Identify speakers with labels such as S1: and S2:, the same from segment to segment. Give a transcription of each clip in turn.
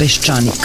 S1: Peščanik.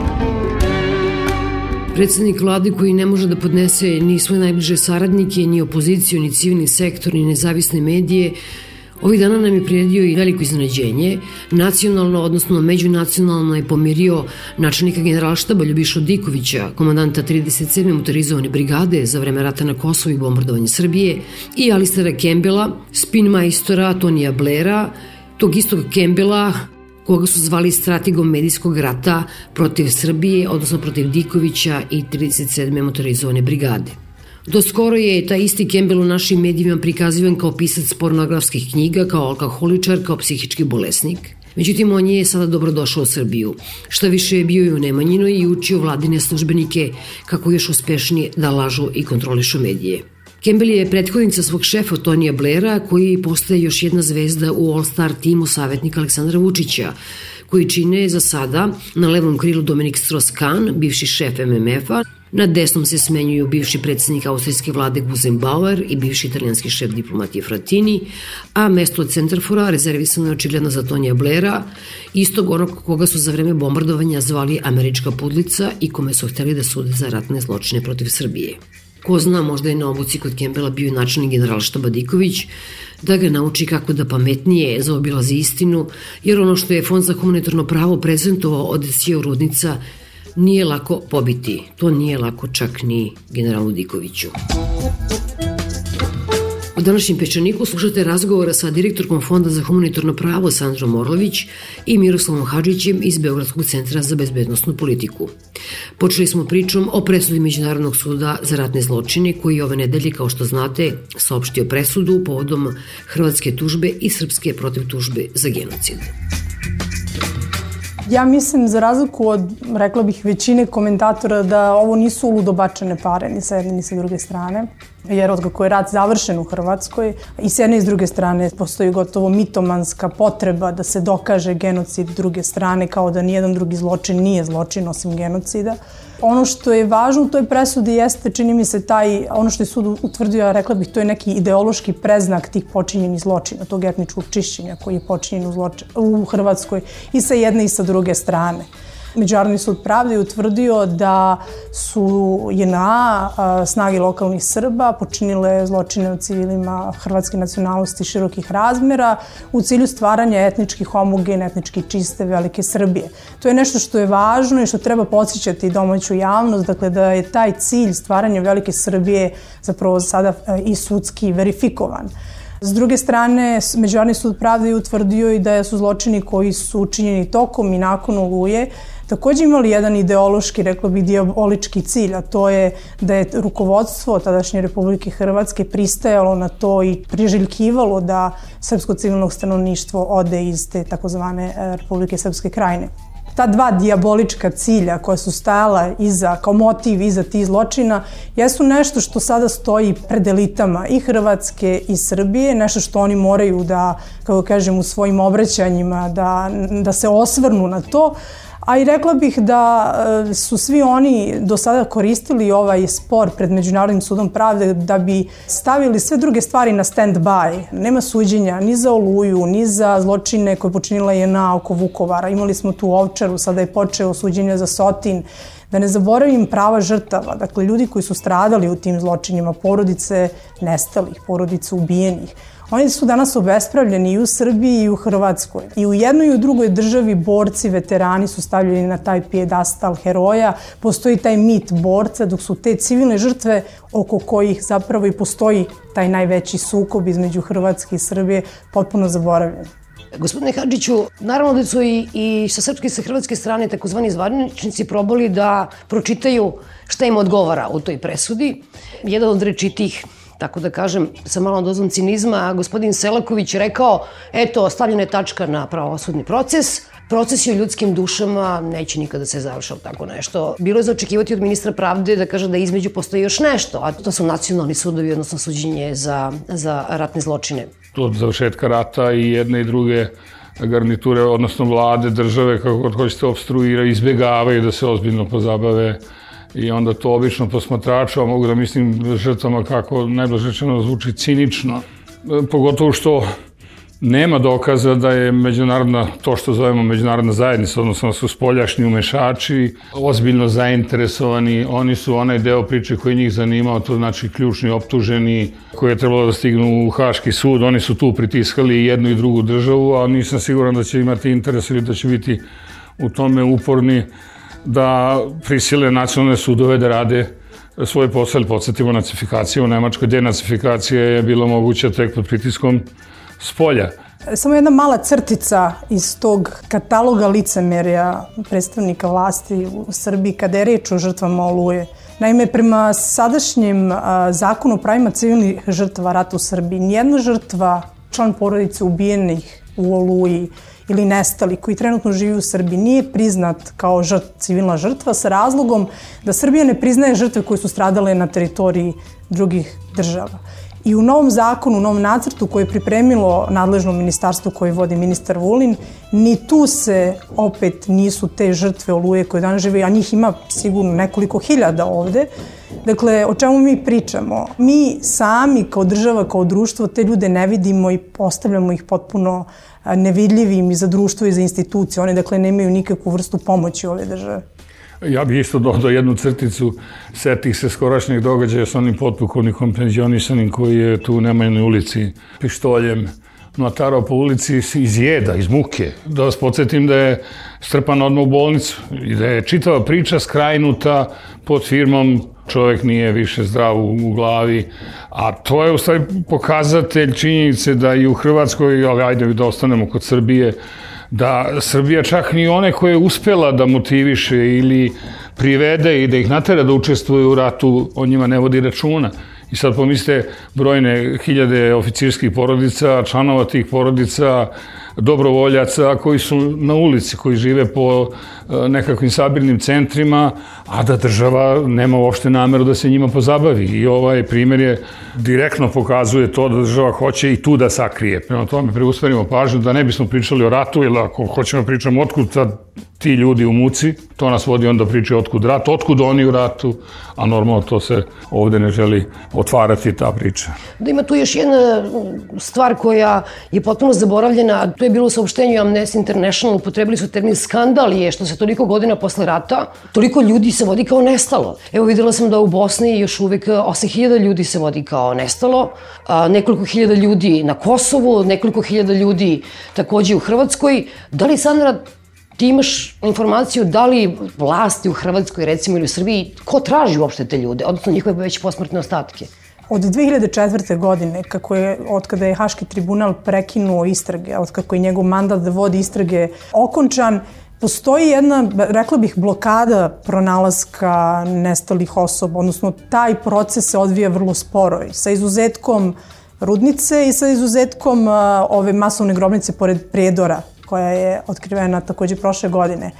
S2: Predsednik vlade koji ne može da podnese ni svoje najbliže saradnike, ni opoziciju, ni civilni sektor, ni nezavisne medije, Ovih dana nam je priredio i veliko iznenađenje. Nacionalno, odnosno međunacionalno je pomirio načelnika generalštaba Ljubiša Dikovića, komandanta 37. motorizovane brigade za vreme rata na Kosovo i bombardovanje Srbije i Alistera Kembela, spin majstora Tonija Blera, tog istog Kembela koga su zvali strategom medijskog rata protiv Srbije, odnosno protiv Dikovića i 37. motorizovane brigade. Do skoro je taj isti Campbell u našim medijima prikazivan kao pisac pornografskih knjiga, kao alkoholičar, kao psihički bolesnik. Međutim, on je sada dobrodošao u Srbiju. Šta više je bio i u Nemanjinu i učio vladine službenike kako još uspešnije da lažu i kontrolišu medije. Campbell je prethodnica svog šefa Tonija Blera, koji postaje još jedna zvezda u All-Star timu savjetnika Aleksandra Vučića, koji čine za sada na levom krilu Dominik Strauss-Kahn, bivši šef MMF-a, Na desnom se smenjuju bivši predsednik austrijske vlade Guzenbauer i bivši italijanski šef diplomatije Fratini, a mesto centrafora rezervisano je očigledno za Tonija Blera, istog onog koga su za vreme bombardovanja zvali američka pudlica i kome su hteli da sude za ratne zločine protiv Srbije. Ko zna, možda je na obuci kod Kembela bio i načelnik generalštaba Diković, da ga nauči kako da pametnije zaobilazi istinu, jer ono što je Fond za humanitarno pravo prezentovao od Sio Rudnica nije lako pobiti. To nije lako čak ni generalu Dikoviću. U današnjem Pečaniku slušate razgovora sa direktorkom Fonda za humanitarno pravo Sandrom Orlović i Miroslavom Hadžićem iz Beogradskog centra za bezbednostnu politiku. Počeli smo pričom o presudi Međunarodnog suda za ratne zločine koji ove nedelje, kao što znate, saopštio presudu povodom hrvatske tužbe i srpske protiv tužbe za genocid.
S3: Ja mislim, za razliku od, rekla bih, većine komentatora, da ovo nisu ludobačene pare, ni sa jedne ni sa druge strane. Jer od kako je rat završen u Hrvatskoj, i s jedne i s druge strane postoji gotovo mitomanska potreba da se dokaže genocid druge strane, kao da nijedan drugi zločin nije zločin osim genocida. Ono što je važno u toj presudi jeste, čini mi se, taj, ono što je sud utvrdio, ja rekla bih, to je neki ideološki preznak tih počinjenih zločina, tog etničkog čišćenja koji je počinjen u, zločin, u Hrvatskoj i sa jedne i sa druge strane. Međunarodni sud pravde je utvrdio da su JNA, snage lokalnih Srba, počinile zločine u civilima hrvatske nacionalnosti širokih razmera u cilju stvaranja etnički homogene, etnički čiste velike Srbije. To je nešto što je važno i što treba podsjećati domaću javnost, dakle da je taj cilj stvaranja velike Srbije zapravo sada i sudski verifikovan. S druge strane, Međunarodni sud pravde je utvrdio i da su zločini koji su učinjeni tokom i nakon oluje takođe imali jedan ideološki, rekla bih, diabolički cilj, a to je da je rukovodstvo tadašnje Republike Hrvatske pristajalo na to i priželjkivalo da srpsko civilno stanovništvo ode iz te takozvane e, Republike Srpske krajine ta dva diabolička cilja koja su stajala iza, kao motiv iza tih zločina, jesu nešto što sada stoji pred elitama i Hrvatske i Srbije, nešto što oni moraju da, kako kažem, u svojim obraćanjima da, da se osvrnu na to, A i rekla bih da e, su svi oni do sada koristili ovaj spor pred Međunarodnim sudom pravde da bi stavili sve druge stvari na stand-by. Nema suđenja ni za Oluju, ni za zločine koje počinila je na oko Vukovara. Imali smo tu Ovčaru, sada je počeo suđenje za Sotin. Da ne zaboravim prava žrtava, dakle ljudi koji su stradali u tim zločinima, porodice nestalih, porodice ubijenih. Oni su danas obespravljeni i u Srbiji i u Hrvatskoj. I u jednoj i u drugoj državi borci, veterani su stavljeni na taj pijedastal heroja. Postoji taj mit borca, dok su te civilne žrtve oko kojih zapravo i postoji taj najveći sukob između Hrvatske i Srbije potpuno zaboravljeni.
S2: Gospodine Hadžiću, naravno da su i, i sa srpske i sa hrvatske strane takozvani zvaničnici probali da pročitaju šta im odgovara u toj presudi. Jedan od rečitih tako da kažem, sa malom dozom cinizma, gospodin Selaković rekao, eto, stavljena je tačka na pravosudni proces, procesi o ljudskim dušama neće nikada se završao tako nešto. Bilo je za očekivati od ministra pravde da kaže da između postoji još nešto, a to su nacionalni sudovi, odnosno suđenje za, za ratne zločine.
S1: Od završetka rata i jedne i druge garniture, odnosno vlade, države, kako god hoćete, obstruiraju, izbjegavaju da se ozbiljno pozabave i onda to obično posmatrača, mogu da mislim žrtvama kako najblaže rečeno zvuči cinično, e, pogotovo što nema dokaza da je međunarodna, to što zovemo međunarodna zajednica, odnosno da su spoljašnji umešači, ozbiljno zainteresovani, oni su onaj deo priče koji njih zanimao, to znači ključni optuženi koji je trebalo da stignu u Haški sud, oni su tu pritiskali jednu i drugu državu, a nisam siguran da će imati interes ili da će biti u tome uporni da prisile nacionalne sudove da rade svoj posao, podsjetimo nacifikaciju u Nemačkoj, denacifikacija je bila moguća tek pod pritiskom s polja.
S3: Samo jedna mala crtica iz tog kataloga licemerja predstavnika vlasti u Srbiji kada je reč o žrtvama oluje. Naime, prema sadašnjem zakonu o pravima civilnih žrtava rata u Srbiji, nijedna žrtva, član porodice ubijenih u oluji, ili nestali koji trenutno živi u Srbiji nije priznat kao žrt, civilna žrtva sa razlogom da Srbija ne priznaje žrtve koje su stradale na teritoriji drugih država. I u novom zakonu, u novom nacrtu koje je pripremilo nadležno ministarstvo koje vodi ministar Vulin, ni tu se opet nisu te žrtve oluje koje danas žive, a njih ima sigurno nekoliko hiljada ovde. Dakle, o čemu mi pričamo? Mi sami kao država, kao društvo te ljude ne vidimo i postavljamo ih potpuno nevidljivim i za društvo i za institucije. One, dakle, nemaju nikakvu vrstu pomoći ove države.
S1: Ja bih isto dodao jednu crticu setih se skorašnjih događaja sa onim potpukovnikom penzionisanim koji je tu u Nemanjnoj ulici pištoljem natarao po ulici iz jeda, iz muke. Da vas podsjetim da je strpan odmah u bolnicu i da je čitava priča skrajnuta pod firmom čovjek nije više zdrav u, u glavi, a to je u stvari pokazatelj činjenice da i u Hrvatskoj, ali ajde da ostanemo kod Srbije, da Srbija čak ni one koje je uspela da motiviše ili privede i da ih natera da učestvuju u ratu, o njima ne vodi računa. I sad pomislite brojne hiljade oficirskih porodica, članova tih porodica, dobrovoljaca koji su na ulici, koji žive po nekakvim sabirnim centrima, a da država nema uopšte nameru da se njima pozabavi. I ovaj primjer je direktno pokazuje to da država hoće i tu da sakrije. Prema tome preusmerimo pažnju da ne bismo pričali o ratu ili ako hoćemo da pričamo otkud sad ti ljudi u muci, to nas vodi onda priče otkud rat, otkud oni u ratu, a normalno to se ovde ne želi otvarati ta priča.
S2: Da ima tu još jedna stvar koja je potpuno zaboravljena, to je bilo u saopštenju Amnesty International, upotrebili su termin skandal je što se toliko godina posle rata, toliko ljudi se vodi kao nestalo. Evo videla sam da u Bosni još uvek 8000 ljudi se vodi kao nestalo, a, nekoliko hiljada ljudi na Kosovu, nekoliko hiljada ljudi takođe u Hrvatskoj. Da li Sandra ti imaš informaciju da li vlasti u Hrvatskoj, recimo, ili u Srbiji, ko traži uopšte te ljude, odnosno njihove već posmrtne ostatke?
S3: Od 2004. godine, kako je, od kada je Haški tribunal prekinuo istrage, od kako je njegov mandat da vodi istrage okončan, postoji jedna, rekla bih, blokada pronalaska nestalih osoba, odnosno taj proces se odvija vrlo sporo sa izuzetkom Rudnice i sa izuzetkom ove masovne grobnice pored Prijedora koja je otkrivena takođe prošle godine. E,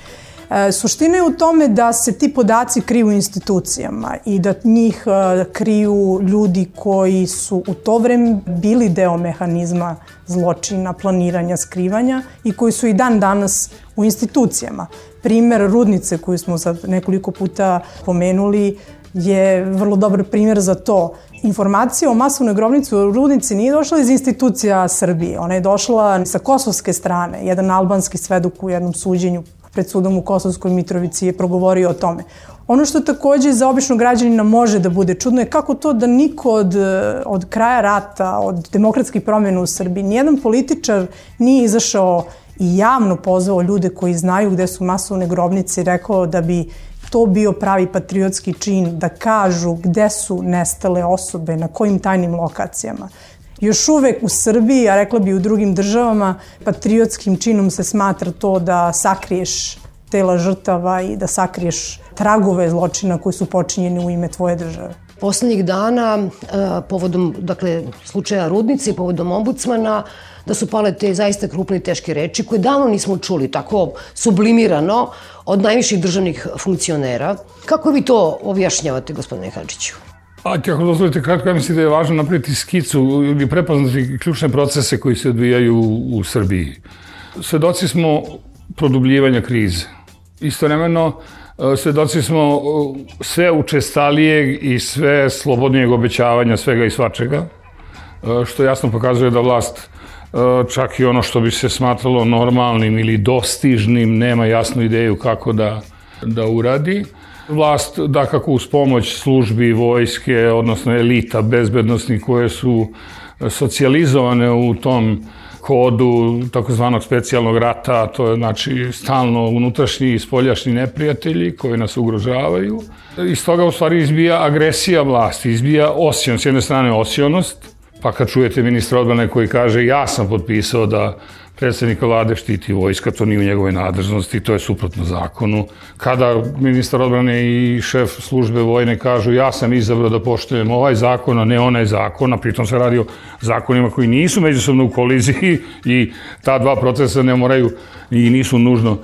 S3: suština je u tome da se ti podaci kriju u institucijama i da njih e, kriju ljudi koji su u to vreme bili deo mehanizma zločina, planiranja, skrivanja i koji su i dan danas u institucijama. Primer Rudnice koju smo sad nekoliko puta pomenuli je vrlo dobar primjer za to. Informacija o masovnoj grobnici u Rudnici nije došla iz institucija Srbije. Ona je došla sa kosovske strane. Jedan albanski svedok u jednom suđenju pred sudom u Kosovskoj Mitrovici je progovorio o tome. Ono što takođe za običnog građanina može da bude čudno je kako to da niko od, od kraja rata, od demokratskih promjena u Srbiji, nijedan političar nije izašao i javno pozvao ljude koji znaju gde su masovne grobnice i rekao da bi to bio pravi patriotski čin, da kažu gde su nestale osobe, na kojim tajnim lokacijama. Još uvek u Srbiji, a rekla bi u drugim državama, patriotskim činom se smatra to da sakriješ tela žrtava i da sakriješ tragove zločina koji su počinjeni u ime tvoje države.
S2: Poslednjih dana, e, povodom dakle, slučaja Rudnice i povodom ombudsmana, da su pale te zaista krupne i teške reči koje davno nismo čuli tako sublimirano od najviših državnih funkcionera. Kako vi to objašnjavate, gospodine Hadžiću?
S1: A ti ako dozvolite kratko, ja mislim da je važno napraviti skicu ili prepoznati ključne procese koji se odvijaju u, u Srbiji. Svedoci smo produbljivanja krize. Istovremeno, e, svedoci smo e, sve učestalijeg i sve slobodnijeg obećavanja svega i svačega, e, što jasno pokazuje da vlast čak i ono što bi se smatralo normalnim ili dostižnim nema jasnu ideju kako da, da uradi. Vlast, da kako uz pomoć službi, vojske, odnosno elita bezbednostnih koje su socijalizovane u tom kodu takozvanog specijalnog rata, to je znači stalno unutrašnji i spoljašnji neprijatelji koji nas ugrožavaju. Iz toga u stvari izbija agresija vlasti, izbija osion, s jedne strane osionost, pa kad čujete ministra odbrane koji kaže ja sam potpisao da predsednika vlade štiti vojska, to nije u njegovoj nadležnosti, to je suprotno zakonu. Kada ministar odbrane i šef službe vojne kažu ja sam izabrao da poštujem ovaj zakon, a ne onaj zakon, a pritom se radi o zakonima koji nisu međusobno u koliziji i ta dva procesa ne moraju i nisu nužno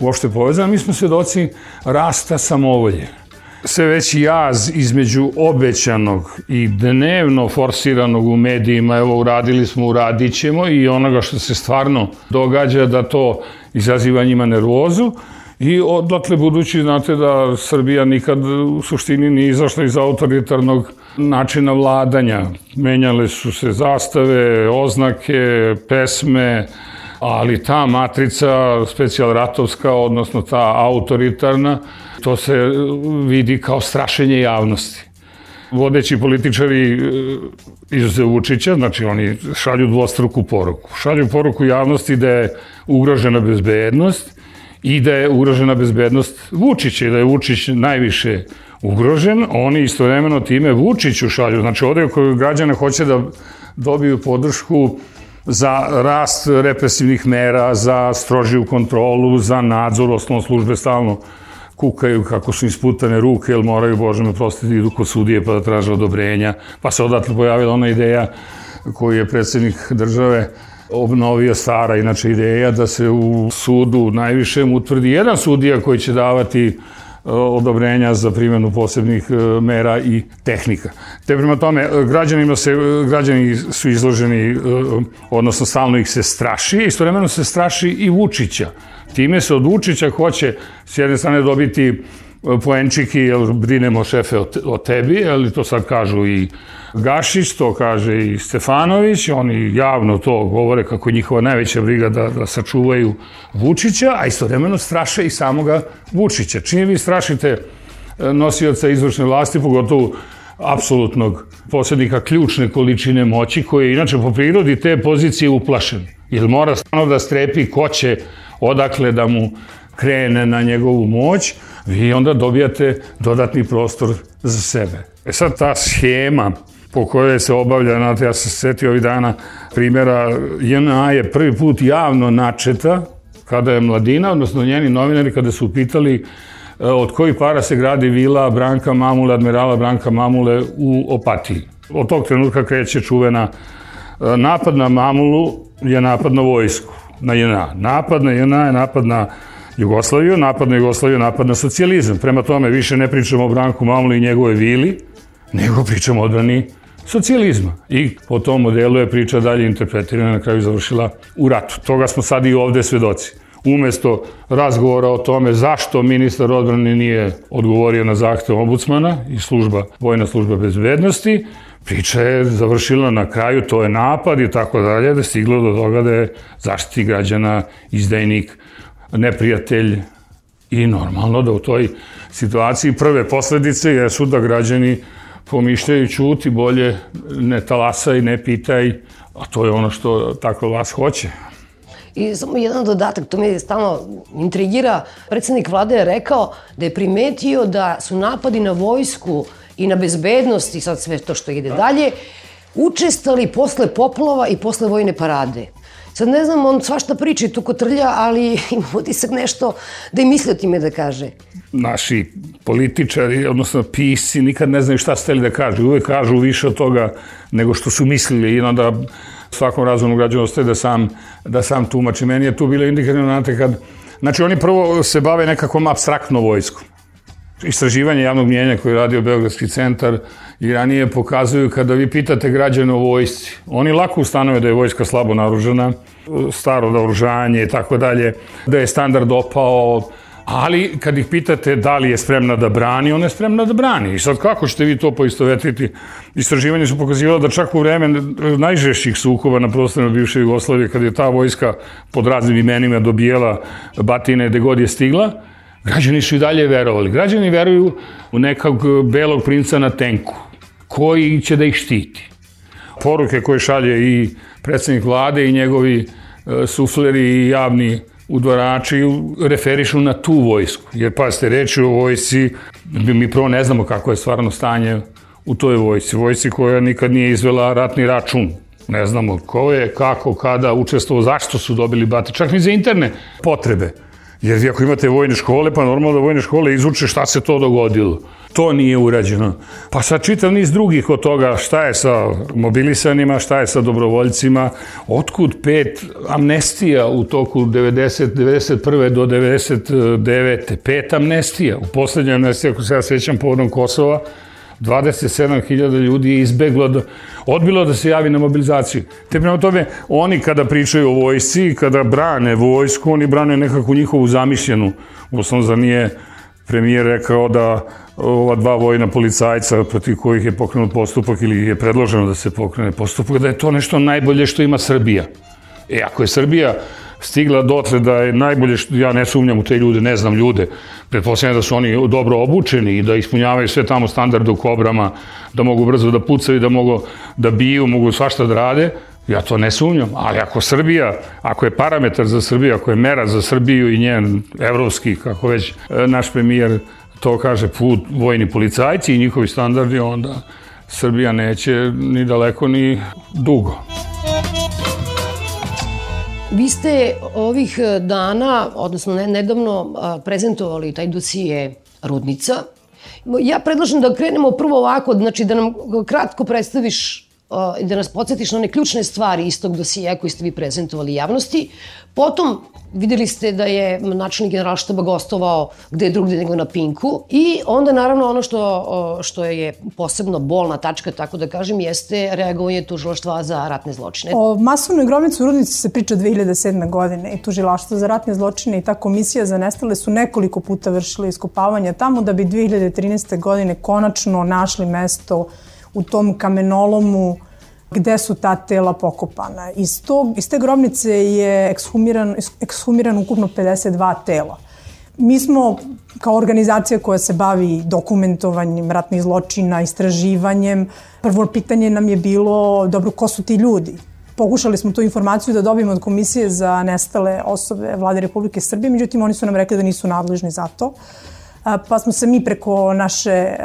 S1: uopšte povezani. Mi smo svedoci rasta samovolje sve veći jaz između obećanog i dnevno forsiranog u medijima, evo uradili smo, uradit ćemo i onoga što se stvarno događa da to izaziva njima nervozu i odatle budući znate da Srbija nikad u suštini nije izašla iz autoritarnog načina vladanja. Menjale su se zastave, oznake, pesme, ali ta matrica specijal ratovska, odnosno ta autoritarna, to se vidi kao strašenje javnosti. Vodeći političari e, iz Vučića, znači oni šalju dvostruku poruku. Šalju poruku javnosti da je ugrožena bezbednost i da je ugrožena bezbednost Vučića i da je Vučić najviše ugrožen. Oni istovremeno time Vučiću šalju. Znači ovde koji građane hoće da dobiju podršku za rast represivnih mera, za strožiju kontrolu, za nadzor, osnovno službe stalno kukaju kako su isputane ruke, jer moraju, Bože me prostiti, idu kod sudije pa da traže odobrenja. Pa se odatle pojavila ona ideja koju je predsednik države obnovio stara, inače ideja da se u sudu najvišem utvrdi jedan sudija koji će davati odobrenja za primjenu posebnih e, mera i tehnika. Te prema tome, e, građanima se, e, građani su izloženi, odnosno stalno ih se straši, istovremeno se straši i Vučića. Time se od Vučića hoće s jedne strane dobiti poenčiki, jer brinemo šefe o tebi, ali to sad kažu i Gašić, to kaže i Stefanović, oni javno to govore kako njihova najveća briga da, da sačuvaju Vučića, a istovremeno straše i samoga Vučića. Čini vi strašite e, nosioca izvršne vlasti, pogotovo apsolutnog posjednika ključne količine moći, koji je inače po prirodi te pozicije uplašen. Jer mora stano da strepi ko će odakle da mu krene na njegovu moć, vi onda dobijate dodatni prostor za sebe. E sad ta schema po kojoj se obavlja, znate, ja se setio ovih dana primjera, JNA je prvi put javno načeta kada je mladina, odnosno njeni novinari, kada su pitali e, od kojih para se gradi vila Branka Mamule, admirala Branka Mamule u Opatiji. Od tog trenutka kreće čuvena e, napad na Mamulu je napad na vojsku, na JNA. Napad na JNA je napad na Jugoslaviju, napad na Jugoslaviju, napad na socijalizam. Prema tome više ne pričamo o Branku Mamulu i njegove vili, nego pričamo o odbrani socijalizma. I po tom modelu je priča dalje interpretirana na kraju završila u ratu. Toga smo sad i ovde svedoci. Umesto razgovora o tome zašto ministar odbrane nije odgovorio na zahtev ombudsmana i služba, vojna služba bezbednosti, priča je završila na kraju, to je napad i tako dalje, da stiglo do toga da je zaštiti građana izdajnik, neprijatelj I normalno da u toj situaciji prve posledice jesu da građani pomišljaju čuti bolje ne talasaj, ne pitaj, a to je ono što takva vas hoće.
S2: I samo jedan dodatak, to me stalno intrigira. Predsednik vlade je rekao da je primetio da su napadi na vojsku i na bezbednost i sad sve to što ide dalje, učestali posle poplava i posle vojne parade. Sad ne znam, on svašta priča i tu kotrlja, ali ima utisak nešto da i misli o time da kaže.
S1: Naši političari, odnosno pisci, nikad ne znaju šta ste da kažu. Uvek kažu više od toga nego što su mislili i onda svakom razumnom građanu ostaje da sam, da sam tumači. Meni je tu bilo indikativno, znate, kad... Znači, oni prvo se bave nekakvom abstraktno vojskom. Istraživanje javnog mjenja koje je radio Beogradski centar i ranije pokazuju kada vi pitate građane o vojsci, oni lako ustanove da je vojska slabo naružena, staro naoružanje i tako dalje, da je standard opao, ali kad ih pitate da li je spremna da brani, ona je spremna da brani. I sad kako ćete vi to poistovetiti? Istraživanje su pokazivalo da čak u vreme najžešćih suhova na prostorima bivše Jugoslavije, kad je ta vojska pod raznim imenima dobijela batine gde god je stigla, građani su i dalje verovali. Građani veruju u nekog belog princa na tenku, koji će da ih štiti. Poruke koje šalje i predsednik vlade i njegovi e, sufleri i javni udvarači referišu na tu vojsku. Jer pazite, reći o vojsci, mi prvo ne znamo kako je stvarno stanje u toj vojsci. Vojsci koja nikad nije izvela ratni račun. Ne znamo ko je, kako, kada učestvovao, zašto su dobili bate, čak ni za interne potrebe. Jer vi ako imate vojne škole, pa normalno da vojne škole izuče šta se to dogodilo. To nije urađeno. Pa sad čitav niz drugih od toga šta je sa mobilisanima, šta je sa dobrovoljcima, otkud pet amnestija u toku 90, 91. do 99. Pet amnestija. U poslednjoj amnestiji, ako se ja svećam povodom Kosova, 27.000 ljudi je izbeglo, da, odbilo da se javi na mobilizaciju. Te prema tome, oni kada pričaju o vojsci, kada brane vojsku, oni brane nekako njihovu zamišljenu. Uslovno, za nije premijer rekao da ova dva vojna policajca protiv kojih je pokrenut postupak ili je predloženo da se pokrene postupak, da je to nešto najbolje što ima Srbija. E, ako je Srbija stigla dotle da je najbolje, što, ja ne sumnjam u te ljude, ne znam ljude, pretpostavljam da su oni dobro obučeni i da ispunjavaju sve tamo standarde u kobrama, da mogu brzo da pucaju, da mogu da biju, mogu svašta da rade, ja to ne sumnjam, ali ako Srbija, ako je parametar za Srbiju, ako je mera za Srbiju i njen evropski, kako već e, naš premijer to kaže, put vojni policajci i njihovi standardi, onda Srbija neće ni daleko ni dugo.
S2: Vi ste ovih dana, odnosno nedavno, prezentovali taj dosije Rudnica. Ja predlažem da krenemo prvo ovako, znači da nam kratko predstaviš i da nas podsjetiš na one ključne stvari iz tog dosija koji ste vi prezentovali javnosti. Potom videli ste da je načelnik generalštaba gostovao gde drugde nego na Pinku i onda naravno ono što, što je posebno bolna tačka, tako da kažem, jeste reagovanje tužilaštva za ratne zločine.
S3: O masovnoj grobnici u Rudnici se priča 2007. godine i tužilaštvo za ratne zločine i ta komisija za nestale su nekoliko puta vršili iskopavanja tamo da bi 2013. godine konačno našli mesto u tom kamenolomu gde su ta tela pokopana. Iz, tog, iz te grobnice je ekshumiran, ekshumiran ukupno 52 tela. Mi smo kao organizacija koja se bavi dokumentovanjem ratnih zločina, istraživanjem, prvo pitanje nam je bilo, dobro, ko su ti ljudi? Pokušali smo tu informaciju da dobijemo od Komisije za nestale osobe vlade Republike Srbije, međutim oni su nam rekli da nisu nadležni za to pa smo se mi preko naše e,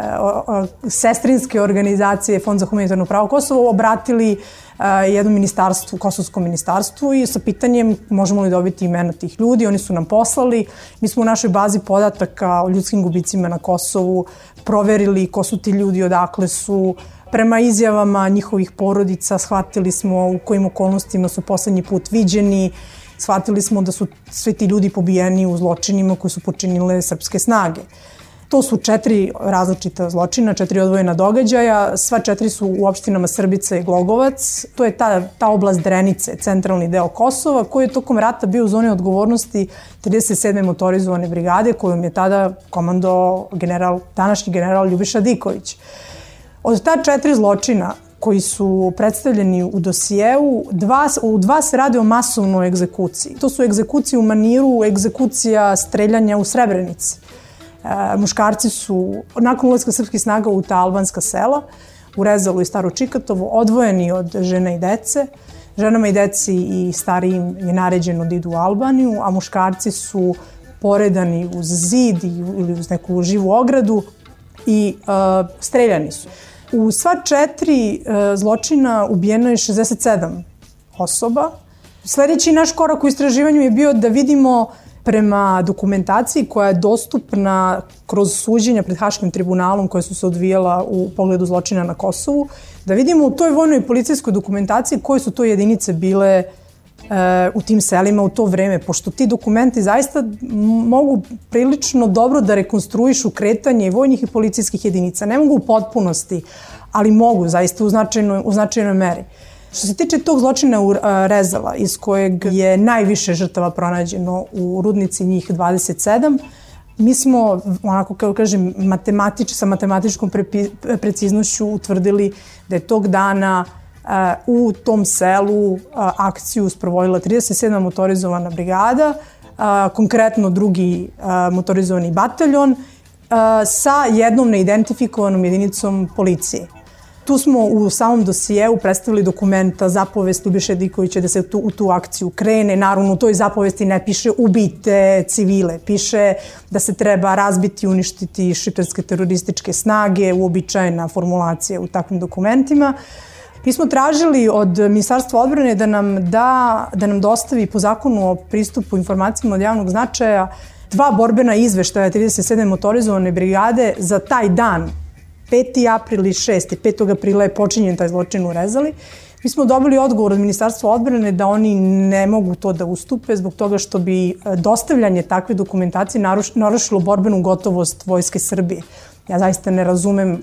S3: sestrinske organizacije Fond za humanitarno pravo Kosovo obratili e, jednom ministarstvu, Kosovskom ministarstvu i sa pitanjem možemo li dobiti imena tih ljudi. Oni su nam poslali. Mi smo u našoj bazi podataka o ljudskim gubicima na Kosovu proverili ko su ti ljudi, odakle su, Prema izjavama njihovih porodica shvatili smo u kojim okolnostima su poslednji put viđeni, shvatili smo da su svi ti ljudi pobijeni u zločinima koje su počinile srpske snage. To su četiri različita zločina, četiri odvojena događaja, sva četiri su u opštinama Srbica i Glogovac. To je ta, ta oblast Drenice, centralni deo Kosova, koji je tokom rata bio u zoni odgovornosti 37. motorizovane brigade, kojom je tada komando general, današnji general Ljubiša Diković. Od ta četiri zločina koji su predstavljeni u dosijeu, dva, u dva se rade o masovnoj egzekuciji. To su egzekucije u maniru, egzekucija streljanja u Srebrenici. E, muškarci su, nakon ulazka srpskih snaga u ta albanska sela, u Rezalu i Staro Čikatovo, odvojeni od žena i dece. Ženama i deci i starijim je naređeno da idu u Albaniju, a muškarci su poredani uz zid ili uz neku živu ogradu i uh, streljani su. U sva četiri uh, zločina ubijeno je 67 osoba. Sledeći naš korak u istraživanju je bio da vidimo prema dokumentaciji koja je dostupna kroz suđenja pred Haškim tribunalom koja su se odvijala u pogledu zločina na Kosovu, da vidimo u toj vojnoj policijskoj dokumentaciji koje su to jedinice bile e, u tim selima u to vreme, pošto ti dokumenti zaista mogu prilično dobro da rekonstruišu kretanje vojnih i policijskih jedinica. Ne mogu u potpunosti, ali mogu zaista u značajnoj, u značajnoj meri. Što se tiče tog zločina u Rezala, iz kojeg je najviše žrtava pronađeno u rudnici njih 27, mi smo, onako kao kažem, matematič, sa matematičkom preciznošću utvrdili da je tog dana u tom selu akciju sprovodila 37. motorizovana brigada, konkretno drugi motorizovani bataljon, sa jednom neidentifikovanom jedinicom policije. Tu smo u samom dosijeu predstavili dokumenta zapovest Ljubiše Dikovića da se tu, u tu akciju krene. Naravno, u toj zapovesti ne piše ubite civile, piše da se treba razbiti, uništiti šiptarske terorističke snage, uobičajena formulacija u takvim dokumentima. Mi smo tražili od Ministarstva odbrane da nam, da, da nam dostavi po zakonu o pristupu informacijama od javnog značaja dva borbena izveštaja 37. motorizovane brigade za taj dan 5. april i 6. 5. aprila je počinjen taj zločin u Rezali. Mi smo dobili odgovor od Ministarstva odbrane da oni ne mogu to da ustupe zbog toga što bi e, dostavljanje takve dokumentacije narušilo borbenu gotovost Vojske Srbije. Ja zaista ne razumem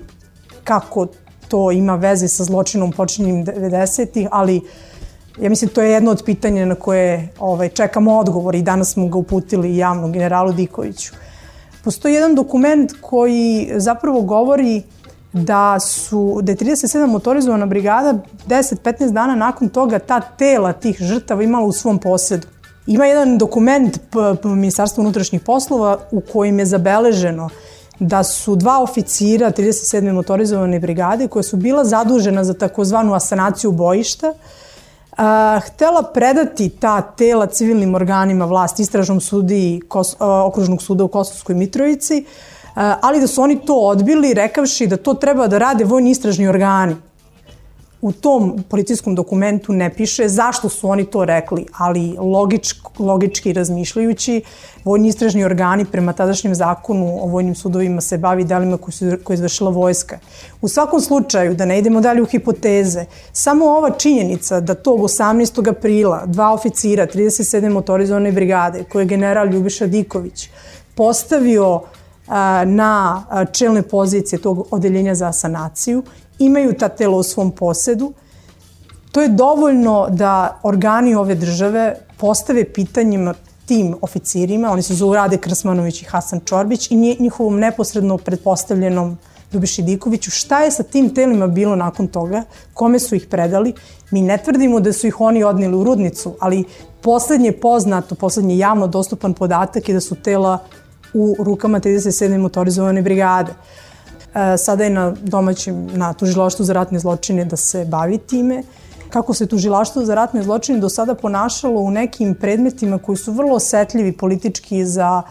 S3: kako to ima veze sa zločinom počinjenim 90-ih, ali ja mislim to je jedno od pitanja na koje ovaj, čekamo odgovor i danas smo ga uputili javno generalu Dikoviću. Postoji jedan dokument koji zapravo govori da su, da je 37 motorizovana brigada 10-15 dana nakon toga ta tela tih žrtava imala u svom posedu. Ima jedan dokument Ministarstva unutrašnjih poslova u kojim je zabeleženo da su dva oficira 37. motorizovane brigade koja su bila zadužena za takozvanu asanaciju bojišta, a, htela predati ta tela civilnim organima vlasti, istražnom sudi Kos, a, okružnog suda u Kosovskoj Mitrovici, ali da su oni to odbili rekavši da to treba da rade vojni istražni organi. U tom policijskom dokumentu ne piše zašto su oni to rekli, ali logič, logički razmišljajući, vojni istražni organi prema tadašnjem zakonu o vojnim sudovima se bavi delima koje, su, koje je izvršila vojska. U svakom slučaju, da ne idemo dalje u hipoteze, samo ova činjenica da tog 18. aprila dva oficira 37. motorizovane brigade, koje je general Ljubiša Diković postavio na čelne pozicije tog odeljenja za sanaciju, imaju ta tela u svom posedu, to je dovoljno da organi ove države postave pitanjima tim oficirima, oni se zovu Rade Krsmanović i Hasan Čorbić i njihovom neposredno predpostavljenom Ljubiši Dikoviću, šta je sa tim telima bilo nakon toga, kome su ih predali. Mi ne tvrdimo da su ih oni odnili u rudnicu, ali poslednje poznato, poslednje javno dostupan podatak je da su tela u rukama 37. motorizovane brigade. E, sada je na domaćim, na tužilaštvu za ratne zločine da se bavi time. Kako se tužilaštvo za ratne zločine do sada ponašalo u nekim predmetima koji su vrlo osetljivi politički za,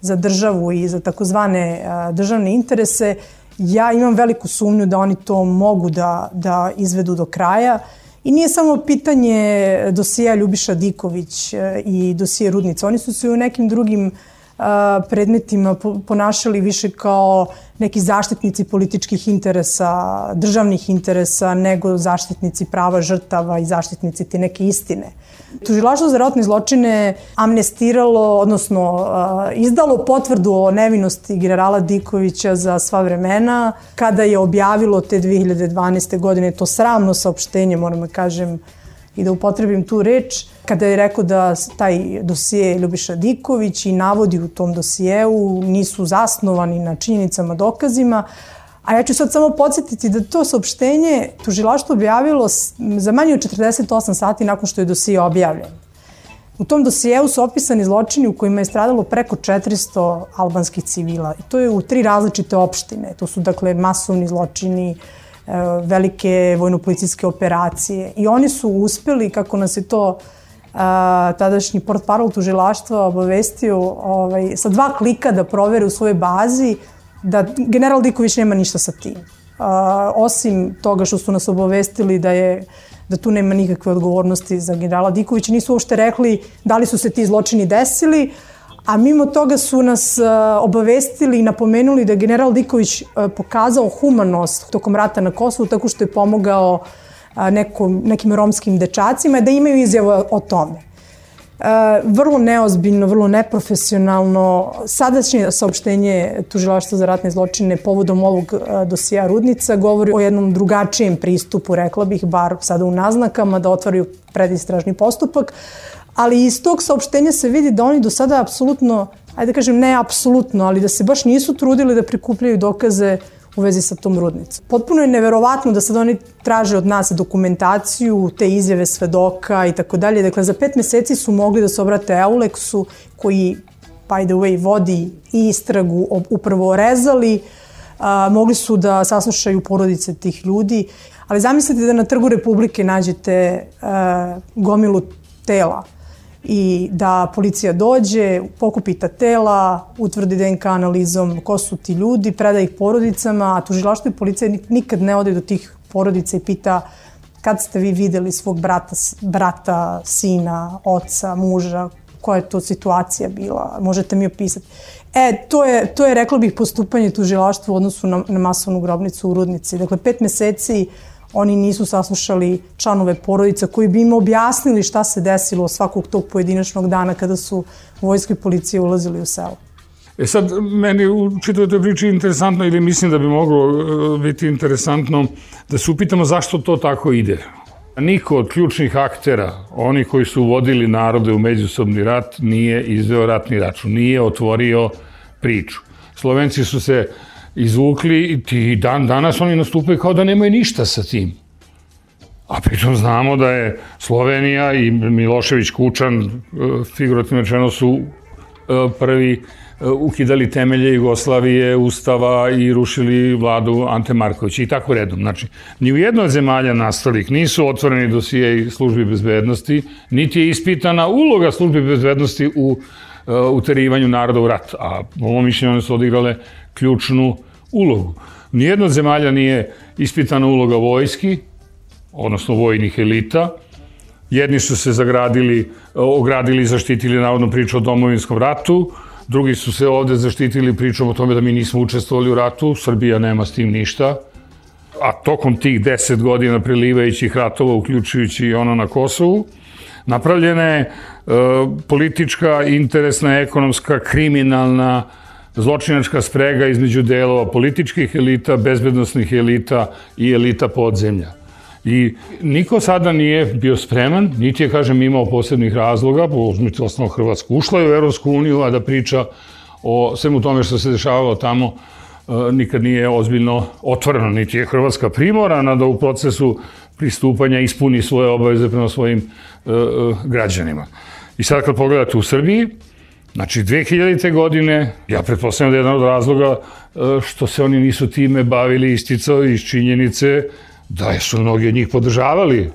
S3: za državu i za takozvane e, državne interese, ja imam veliku sumnju da oni to mogu da, da izvedu do kraja. I nije samo pitanje dosija Ljubiša Diković e, i dosije Rudnica. Oni su se u nekim drugim uh, predmetima ponašali više kao neki zaštitnici političkih interesa, državnih interesa, nego zaštitnici prava žrtava i zaštitnici te neke istine. Tužilaštvo za ratne zločine amnestiralo, odnosno izdalo potvrdu o nevinosti generala Dikovića za sva vremena, kada je objavilo te 2012. godine to sramno saopštenje, moram da kažem, i da upotrebim tu reč, kada je rekao da taj dosije Ljubiša Diković i navodi u tom dosijeu nisu zasnovani na činjenicama, dokazima, A ja ću sad samo podsjetiti da to saopštenje tužilaštvo objavilo za manje od 48 sati nakon što je dosije objavljen. U tom dosijeu su opisani zločini u kojima je stradalo preko 400 albanskih civila. I to je u tri različite opštine. To su dakle masovni zločini, velike vojnopolicijske operacije. I oni su uspeli, kako nas je to a, e, tadašnji port parol tužilaštva obavestio ovaj, sa dva klika da provere u svojoj bazi da general Diković nema ništa sa tim. A, osim toga što su nas obavestili da je da tu nema nikakve odgovornosti za generala Dikovića, nisu uopšte rekli da li su se ti zločini desili, a mimo toga su nas obavestili i napomenuli da je general Diković pokazao humanost tokom rata na Kosovu tako što je pomogao nekom, nekim romskim dečacima da imaju izjavu o tome. E, vrlo neozbiljno, vrlo neprofesionalno. Sadašnje saopštenje Tužilaštva za ratne zločine povodom ovog e, dosija Rudnica govori o jednom drugačijem pristupu, rekla bih, bar sada u naznakama, da otvaraju predistražni postupak, ali iz tog saopštenja se vidi da oni do sada apsolutno, ajde da kažem ne apsolutno, ali da se baš nisu trudili da prikupljaju dokaze u vezi sa tom rudnicom. Potpuno je neverovatno da sad oni traže od nas dokumentaciju, te izjave svedoka i tako dalje. Dakle, za pet meseci su mogli da se obrate Eulexu, koji, by the way, vodi i istragu upravo rezali, a, mogli su da saslušaju porodice tih ljudi, ali zamislite da na Trgu Republike nađete a, gomilu tela i da policija dođe, pokupi ta tela, utvrdi DNK analizom ko su ti ljudi, preda ih porodicama, a tužilaštvo i policija nikad ne ode do tih porodica i pita kad ste vi videli svog brata, brata, sina, oca, muža, koja je to situacija bila, možete mi opisati. E, to je, to je rekla bih, postupanje tužilaštva u odnosu na, na masovnu grobnicu u Rudnici. Dakle, pet meseci uh, oni nisu saslušali članove porodica koji bi im objasnili šta se desilo svakog tog pojedinačnog dana kada su vojske i policije ulazili u selo.
S1: E sad, meni u čitavoj toj priči interesantno ili mislim da bi moglo e, biti interesantno da se upitamo zašto to tako ide. Niko od ključnih aktera, oni koji su vodili narode u međusobni rat, nije izveo ratni račun, nije otvorio priču. Slovenci su se izvukli i ti dan danas oni nastupaju kao da nemaju ništa sa tim. A pritom znamo da je Slovenija i Milošević Kučan, e, figurativno rečeno su e, prvi e, ukidali temelje Jugoslavije, Ustava i rušili vladu Ante Markovića i tako redom. Znači, ni u jednoj zemalja nastalih nisu otvoreni dosije službi bezbednosti, niti je ispitana uloga službi bezbednosti u uterivanju naroda u rat. A po mojom mišljenju one su odigrale ključnu ulogu. Nijedna zemalja nije ispitana uloga vojski, odnosno vojnih elita. Jedni su se zagradili, ogradili i zaštitili navodno priču o domovinskom ratu, drugi su se ovde zaštitili pričom o tome da mi nismo učestvovali u ratu, Srbija nema s tim ništa. A tokom tih deset godina prilivajućih ratova, uključujući i ono na Kosovu, napravljena je e, politička, interesna, ekonomska, kriminalna, zločinačka sprega između delova političkih elita, bezbednostnih elita i elita podzemlja. I niko sada nije bio spreman, niti je, kažem, imao posebnih razloga, uzmite osnovu Hrvatsku, ušla u Evropsku uniju, a da priča o svemu tome što se dešavalo tamo, e, nikad nije ozbiljno otvoreno, niti je Hrvatska primorana da u procesu pristupanja ispuni svoje obaveze prema svojim e, e, građanima. I sad kad pogledate u Srbiji, Znači, 2000. godine, ja pretpostavljam da je jedan od razloga e, što se oni nisu time bavili isticao iz činjenice da su mnogi od njih podržavali e,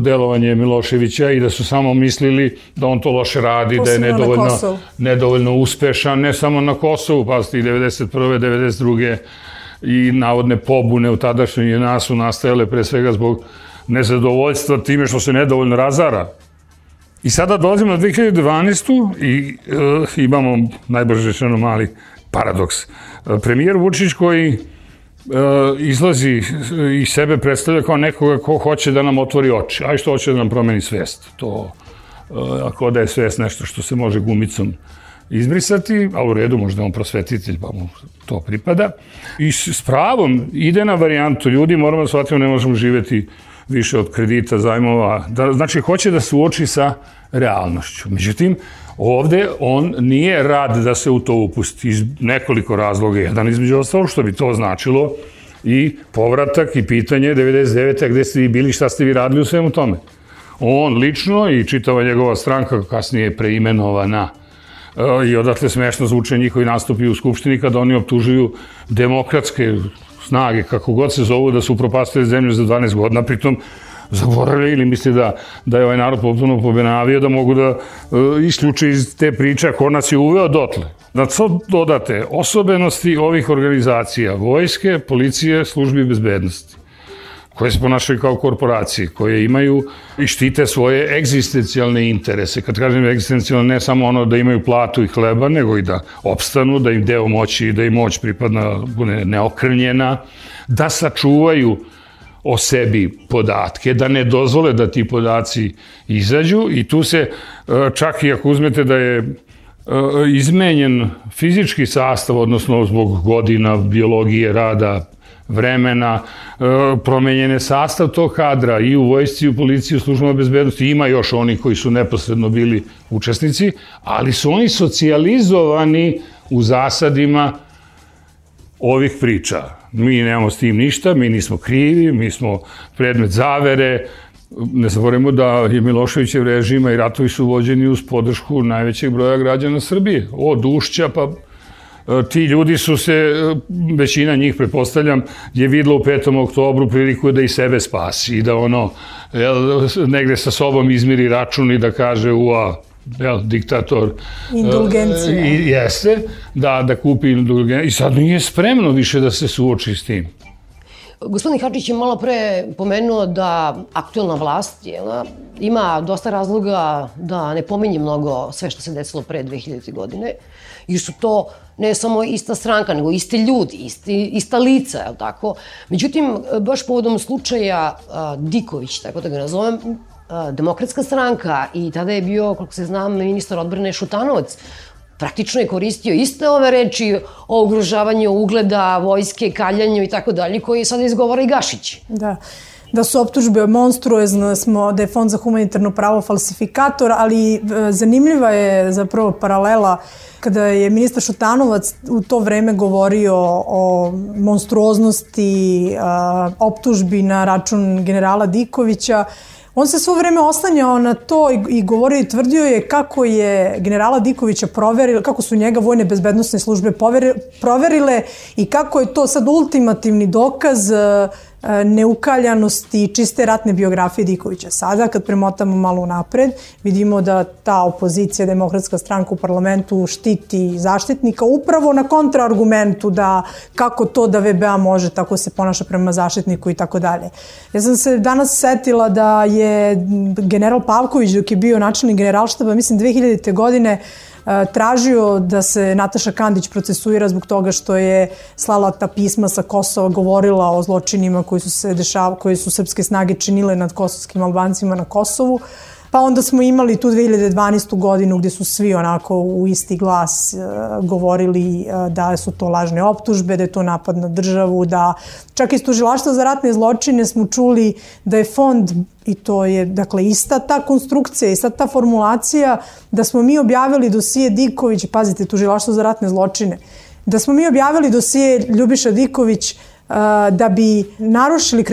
S1: delovanje Miloševića i da su samo mislili da on to loše radi, Posledno da je nedovoljno, nedovoljno uspešan, ne samo na Kosovu, pa i 91. 92. i navodne pobune u tadašnjoj nas su nastajale pre svega zbog nezadovoljstva time što se nedovoljno razara I sada dolazimo na 2012. i e, imamo, najbrže rečeno, mali paradoks. E, premijer Vučić koji e, izlazi i sebe predstavlja kao nekoga ko hoće da nam otvori oči, a što hoće da nam promeni svest. To, e, ako da je svest nešto što se može gumicom izbrisati, a u redu možda on prosvetitelj, pa mu to pripada. I s pravom ide na varijantu, ljudi moramo da shvatimo, ne možemo živeti više od kredita, zajmova. Da, znači, hoće da se uoči sa realnošću. Međutim, ovde on nije rad da se u to upusti iz nekoliko razloga. Jedan između ostalog što bi to značilo i povratak i pitanje 99. gde ste vi bili, šta ste vi radili u svemu tome. On lično i čitava njegova stranka kasnije preimenovana i odatle smešno zvuče njihovi nastupi u Skupštini kada oni optužuju demokratske snage, kako god se zovu, da su upropastili zemlju za 12 godina, pritom zaboravili ili misli da, da je ovaj narod potpuno pobenavio, da mogu da uh, isključe iz te priče ko nas je uveo dotle. Da to dodate osobenosti ovih organizacija, vojske, policije, službi bezbednosti koje se ponašaju kao korporacije, koje imaju i štite svoje egzistencijalne interese. Kad kažem egzistencijalne, ne samo ono da imaju platu i hleba, nego i da opstanu, da im deo moći, da im moć pripadna, bude neokrnjena, da sačuvaju o sebi podatke, da ne dozvole da ti podaci izađu i tu se, e, čak i ako uzmete da je e, izmenjen fizički sastav, odnosno zbog godina biologije rada vremena, e, promenjen je sastav tog kadra i u vojsci, i u policiji, u službama bezbednosti. Ima još oni koji su neposredno bili učesnici, ali su oni socijalizovani u zasadima ovih priča. Mi nemamo s tim ništa, mi nismo krivi, mi smo predmet zavere, Ne zaboravimo da je Miloševićev režima i ratovi su vođeni uz podršku najvećeg broja građana Srbije. Od Ušća pa ti ljudi su se, većina njih, pretpostavljam, je videla u 5. oktobru priliku da i sebe spasi i da ono, jel, negde sa sobom izmiri račun i da kaže, ua, jel, diktator.
S3: Indulgencija.
S1: E, I jeste, da, da kupi indulgenciju. I sad nije spremno više da se suoči s tim.
S2: Gospodin Hadžić je malo pre pomenuo da aktuelna vlast je, ima dosta razloga da ne pominje mnogo sve što se desilo pre 2000. godine, jer su to ne samo ista stranka, nego isti ljudi, isti, ista lica, je tako? Međutim, baš povodom slučaja a, Diković, tako da ga nazovem, a, demokratska stranka i tada je bio, koliko se znam, ministar odbrane Šutanovac, praktično je koristio iste ove reči o ugrožavanju ugleda, vojske, kaljanju i tako dalje, koji sada izgovara i Gašić.
S3: Da da su optužbe monstruozne, smo, da je Fond za humanitarno pravo falsifikator, ali e, zanimljiva je zapravo paralela kada je ministar Šutanovac u to vreme govorio o monstruoznosti optužbi na račun generala Dikovića, On se svo vreme oslanjao na to i, i govorio i tvrdio je kako je generala Dikovića proverili, kako su njega vojne bezbednostne službe proverile i kako je to sad ultimativni dokaz uh, E, neukaljanosti i čiste ratne biografije Dikovića. Sada, kad premotamo malo napred, vidimo da ta opozicija, demokratska stranka u parlamentu štiti zaštitnika upravo na kontraargumentu da kako to da VBA može tako se ponaša prema zaštitniku i tako dalje. Ja sam se danas setila da je general Pavković dok je bio načelnik generalštaba, mislim 2000. godine, tražio da se Nataša Kandić procesuira zbog toga što je slala ta pisma sa Kosova, govorila o zločinima koji su se dešava, koji su srpske snage činile nad kosovskim Albancima na Kosovu. Pa onda smo imali tu 2012. godinu gde su svi onako u isti glas uh, govorili uh, da su to lažne optužbe, da je to napad na državu, da čak iz tužilaštva za ratne zločine smo čuli da je fond i to je dakle ista ta konstrukcija, ista ta formulacija da smo mi objavili dosije Diković, pazite, tužilaštvo za ratne zločine, da smo mi objavili dosije Ljubiša Diković uh, da bi narušili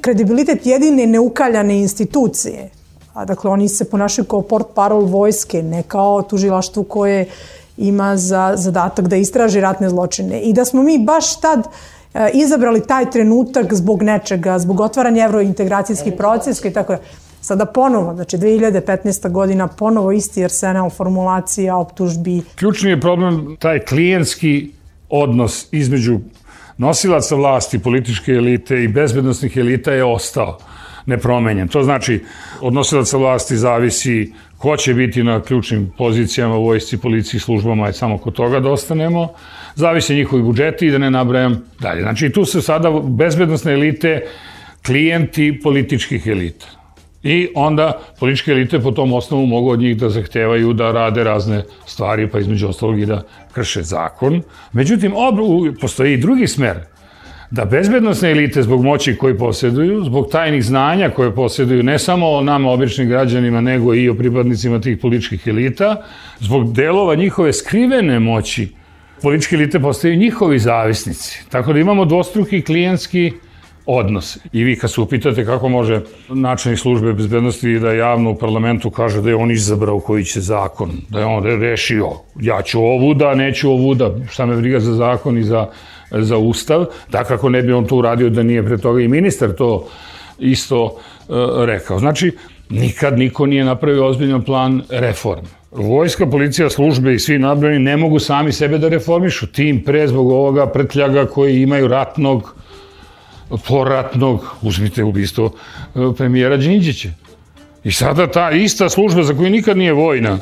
S3: kredibilitet jedine neukaljane institucije A, dakle, oni se ponašaju kao port parol vojske, ne kao tužilaštvo koje ima za zadatak da istraži ratne zločine. I da smo mi baš tad e, izabrali taj trenutak zbog nečega, zbog otvaranja evrointegracijskih procesa i tako da. Sada ponovo, znači 2015. godina, ponovo isti arsenal formulacija, optužbi.
S1: Ključni je problem taj klijentski odnos između nosilaca vlasti, političke elite i bezbednostnih elita je ostao nepromenjen. To znači, od nosilaca vlasti zavisi ko će biti na ključnim pozicijama u vojsci, policiji, službama, je samo kod toga da ostanemo. Zavise njihovi budžeti i da ne nabrajam dalje. Znači, tu se sada bezbednostne elite klijenti političkih elita. I onda političke elite po tom osnovu mogu od njih da zahtevaju da rade razne stvari, pa između ostalog i da krše zakon. Međutim, ob, postoji i drugi smer da bezbednostne elite zbog moći koje posjeduju, zbog tajnih znanja koje posjeduju ne samo o nama običnim građanima, nego i o pripadnicima tih političkih elita, zbog delova njihove skrivene moći, političke elite postaju njihovi zavisnici. Tako da imamo dvostruki klijenski odnos. I vi kad se upitate kako može načelnik službe bezbednosti da javno u parlamentu kaže da je on izabrao koji će zakon, da je on rešio, ja ću ovu da, neću ovu da, šta me briga za zakon i za, za ustav, da kako ne bi on to uradio da nije pre toga i ministar to isto uh, rekao. Znači, nikad niko nije napravio ozbiljan plan reforme. Vojska, policija, službe i svi nabrani ne mogu sami sebe da reformišu, tim pre zbog ovoga prtljaga koji imaju ratnog poratnog, uzmite ubistvo e, premijera Đinđića. I sada ta ista služba za koju nikad nije vojna,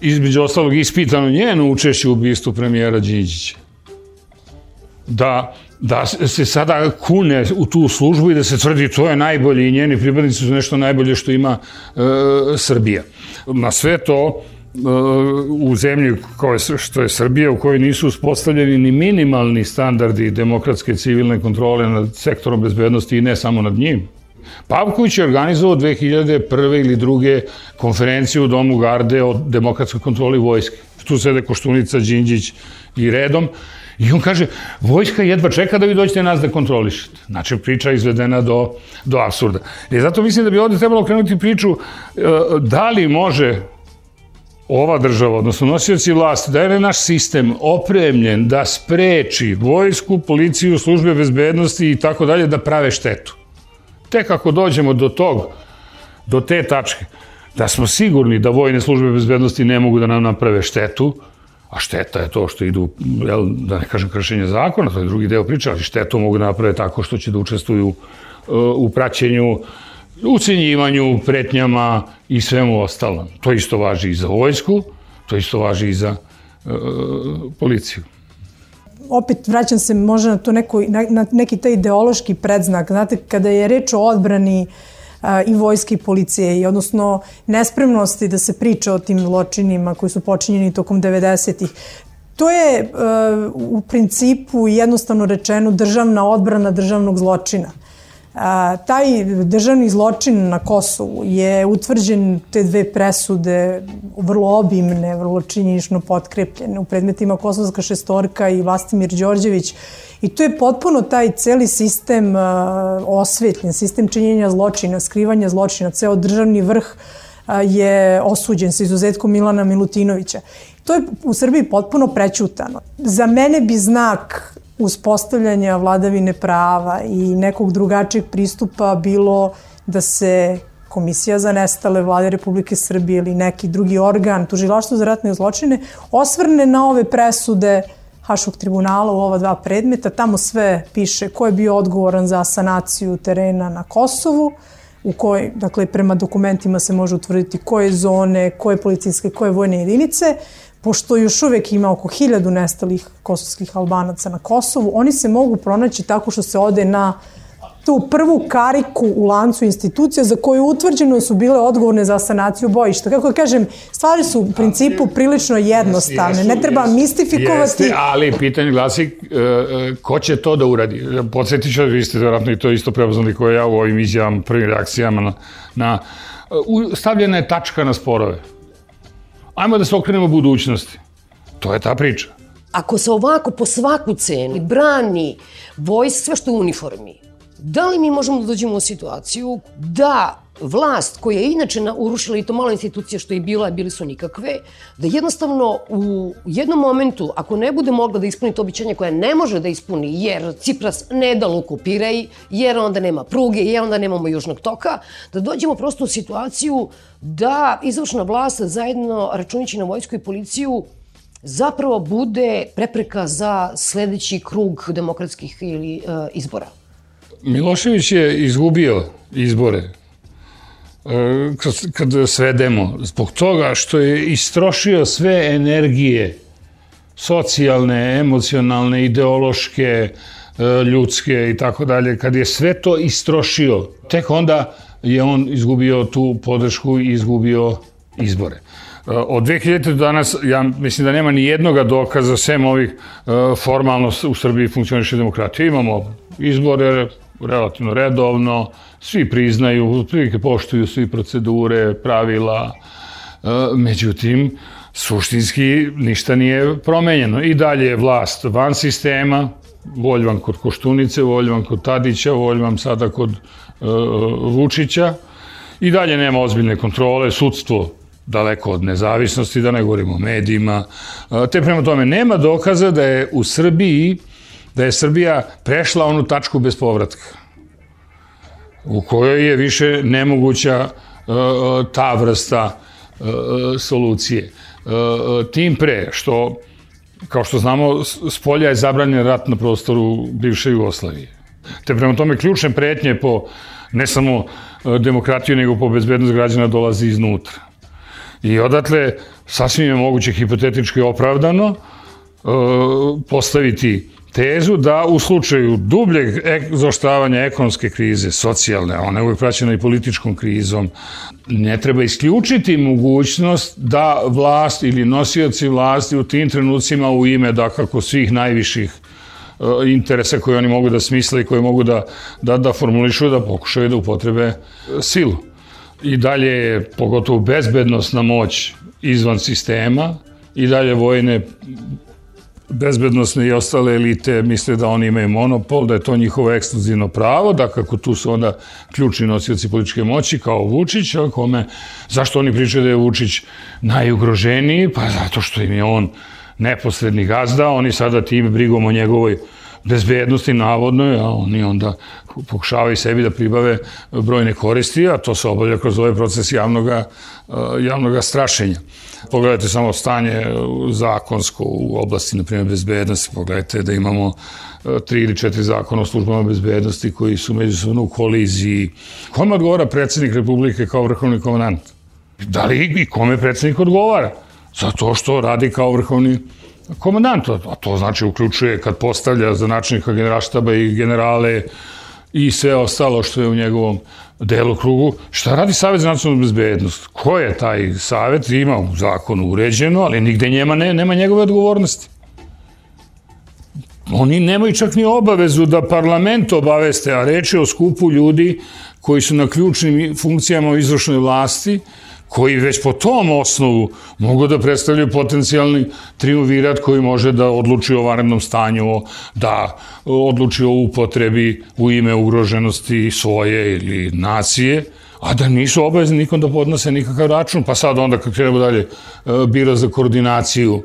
S1: između ostalog ispitano njeno učešće u ubistvu premijera Đinđića. Da, da se sada kune u tu službu i da se tvrdi to je najbolje i njeni pripadnici su nešto najbolje što ima e, Srbija. Na sve to u zemlji koje, što je Srbija, u kojoj nisu uspostavljeni ni minimalni standardi demokratske civilne kontrole nad sektorom bezbednosti i ne samo nad njim. Pavković je organizovao 2001. ili druge konferenciju u Domu Garde o demokratskoj kontroli vojske. Tu sede Koštunica, Đinđić i redom. I on kaže, vojska jedva čeka da vi dođete nas da kontrolišete. Znači, priča izvedena do, do absurda. I zato mislim da bi ovde trebalo krenuti priču e, da li može ova država, odnosno nosioci vlasti, da je naš sistem opremljen da spreči vojsku, policiju, službe bezbednosti i tako dalje da prave štetu. Tek ako dođemo do tog, do te tačke, da smo sigurni da vojne službe bezbednosti ne mogu da nam naprave štetu, a šteta je to što idu, jel, da ne kažem kršenje zakona, to je drugi deo priče, ali štetu mogu da naprave tako što će da učestvuju uh, u praćenju ucenjivanju, pretnjama i svemu ostalom. To isto važi i za vojsku, to isto važi i za e, policiju.
S3: Opet vraćam se možda na, to neko, na, na neki taj ideološki predznak. Znate, kada je reč o odbrani a, i vojske i policije, i odnosno nespremnosti da se priča o tim zločinima koji su počinjeni tokom 90-ih, To je u principu jednostavno rečeno državna odbrana državnog zločina. A, taj državni zločin na Kosovu je utvrđen te dve presude vrlo obimne, vrlo činjenično potkrepljene u predmetima Kosovska šestorka i Vlastimir Đorđević i to je potpuno taj celi sistem a, osvetljen, sistem činjenja zločina, skrivanja zločina, ceo državni vrh a, je osuđen sa izuzetkom Milana Milutinovića. To je u Srbiji potpuno prećutano. Za mene bi znak uspostavljanja vladavine prava i nekog drugačijeg pristupa bilo da se Komisija za nestale vlade Republike Srbije ili neki drugi organ, tužilaštvo za ratne zločine, osvrne na ove presude Haškog tribunala u ova dva predmeta. Tamo sve piše ko je bio odgovoran za sanaciju terena na Kosovu, u kojoj, dakle, prema dokumentima se može utvrditi koje zone, koje policijske, koje vojne jedinice pošto još uvek ima oko hiljadu nestalih kosovskih albanaca na Kosovu, oni se mogu pronaći tako što se ode na tu prvu kariku u lancu institucija za koju utvrđeno su bile odgovorne za sanaciju bojišta. Kako kažem, stvari su u principu prilično jednostavne. Ne treba mistifikovati.
S1: Jeste, ali pitanje glasi e, e, ko će to da uradi? Podsjetit ću, vi ste vjerojatno i to isto prepoznali koje ja u ovim izjavama, prvim reakcijama na, na stavljena je tačka na sporove ajmo da se okrenemo budućnosti. To je ta priča.
S2: Ako se ovako po svaku cenu brani vojs, sve što u uniformi, da li mi možemo da dođemo u situaciju da vlast koja je inače urušila i to mala institucija što je bila, bili su nikakve, da jednostavno u jednom momentu, ako ne bude mogla da ispuni to običanje koje ne može da ispuni, jer Cipras ne da luku jer onda nema pruge, jer onda nemamo južnog toka, da dođemo prosto u situaciju da izvršna vlast zajedno računići na vojsku i policiju zapravo bude prepreka za sledeći krug demokratskih ili uh, izbora.
S1: Milošević je izgubio izbore kad, kad svedemo, zbog toga što je istrošio sve energije socijalne, emocionalne, ideološke, e, ljudske i tako dalje, kad je sve to istrošio, tek onda je on izgubio tu podršku i izgubio izbore. Od 2000. do danas, ja mislim da nema ni jednoga dokaza, sem ovih formalno u Srbiji funkcioniše demokratija. Imamo izbore relativno redovno, svi priznaju, prilike poštuju svi procedure, pravila, međutim, suštinski ništa nije promenjeno. I dalje je vlast van sistema, Voljvan kod Koštunice, Voljvan kod Tadića, Voljvan sada kod uh, Vučića. I dalje nema ozbiljne kontrole, sudstvo daleko od nezavisnosti, da ne govorimo o medijima. Uh, te prema tome, nema dokaza da je u Srbiji, da je Srbija prešla onu tačku bez povratka u kojoj je više nemoguća uh, ta vrsta solucije. Tim pre što Kao što znamo, s polja je zabranjen rat na prostoru bivše Jugoslavije. Te prema tome ključne pretnje po ne samo demokratiju, nego po bezbednost građana dolazi iznutra. I odatle sasvim je moguće hipotetički opravdano postaviti tezu da u slučaju dubljeg zaoštavanja ekonomske krize, socijalne, ona je uvijek praćena i političkom krizom, ne treba isključiti mogućnost da vlast ili nosioci vlasti u tim trenucima u ime da kako svih najviših e, interesa koje oni mogu da smisle i koje mogu da, da, da formulišu, da pokušaju da upotrebe silu. I dalje je pogotovo bezbednostna moć izvan sistema i dalje vojne bezbednostne i ostale elite misle da oni imaju monopol, da je to njihovo ekskluzivno pravo, da kako tu su onda ključni nosioci političke moći kao Vučić, a kome, zašto oni pričaju da je Vučić najugroženiji? Pa zato što im je on neposredni gazda, oni sada tim brigom o njegovoj bezbednosti navodno, a oni onda pokušavaju sebi da pribave brojne koristi, a to se obavlja kroz ovaj proces javnoga, javnoga strašenja. Pogledajte samo stanje zakonsko u oblasti, na primjer, bezbednosti. Pogledajte da imamo e, tri ili četiri zakona o službama bezbednosti koji su međusobno u koliziji. Kome odgovara predsednik Republike kao vrhovni komandant? Da li i kome predsednik odgovara? Zato što radi kao vrhovni. A to znači uključuje kad postavlja za načinnika generalštaba i generale i sve ostalo što je u njegovom delokrugu. Šta radi Savet za nacionalnu bezbednost? Ko je taj savet? Ima u zakonu uređeno, ali nigde njema ne, nema njegove odgovornosti. Oni nemaju čak ni obavezu da parlament obaveste, a reče o skupu ljudi koji su na ključnim funkcijama u izvršnoj vlasti, koji već po tom osnovu mogu da predstavljaju potencijalni triumvirat koji može da odluči o varednom stanju, da odluči o upotrebi u ime ugroženosti svoje ili nacije, a da nisu obavezni nikom da podnose nikakav račun, pa sad onda kad krenemo dalje e, bira za koordinaciju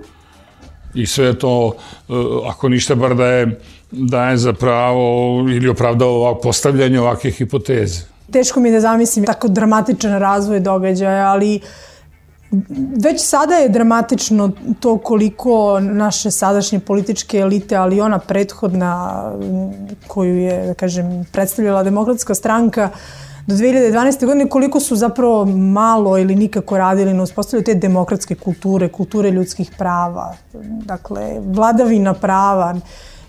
S1: i sve to, e, ako ništa bar da je, da je za pravo ili opravdao ovak, postavljanje ovakve hipoteze.
S3: Teško mi je da zamislim tako dramatičan razvoj događaja, ali već sada je dramatično to koliko naše sadašnje političke elite, ali ona prethodna koju je, da kažem, predstavljala demokratska stranka, do 2012. godine koliko su zapravo malo ili nikako radili na uspostavljanju te demokratske kulture, kulture ljudskih prava, dakle, vladavina prava,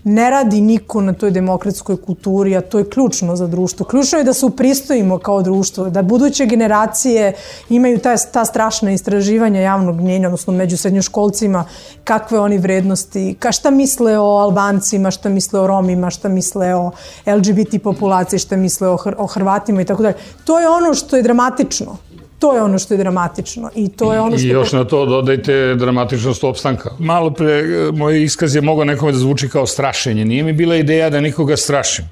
S3: ne radi niko na toj demokratskoj kulturi, a to je ključno za društvo. Ključno je da se upristojimo kao društvo, da buduće generacije imaju ta, ta strašna istraživanja javnog mnjenja, odnosno među srednjoškolcima, kakve oni vrednosti, ka šta misle o Albancima, šta misle o Romima, šta misle o LGBT populaciji, šta misle o, Hr o Hrvatima i tako dalje. To je ono što je dramatično. To je ono što je dramatično i to je ono što...
S1: I još na to dodajte dramatičnost opstanka. Malo pre, moj iskaz je mogao nekome da zvuči kao strašenje. Nije mi bila ideja da nikoga strašim.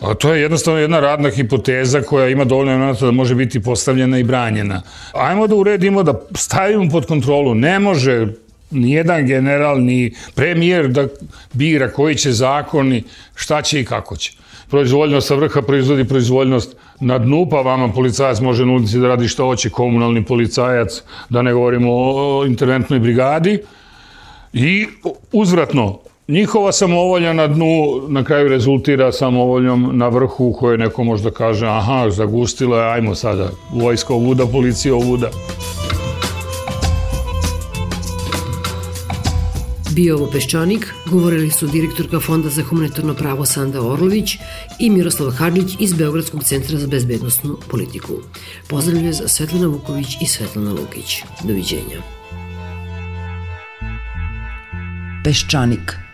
S1: A to je jednostavno jedna radna hipoteza koja ima dovoljno elementa da može biti postavljena i branjena. Ajmo da uredimo, da stavimo pod kontrolu. Ne može ni jedan general, ni premijer da bira koji će zakoni, šta će i kako će proizvoljnost sa vrha proizvodi proizvoljnost na dnu, pa vama policajac može na ulici da radi što hoće, komunalni policajac, da ne govorimo o interventnoj brigadi. I uzvratno, njihova samovolja na dnu na kraju rezultira samovoljom na vrhu koje neko možda kaže aha, zagustilo je, ajmo sada, vojska ovuda, policija ovuda.
S2: Bio ovo Peščanik, govorili su direktorka Fonda za humanitarno pravo Sanda Orlović i Miroslava Hadžić iz Beogradskog centra za bezbednostnu politiku. Pozdravljaju za Svetlana Vuković i Svetlana Lukić. Doviđenja.
S4: Peščanik –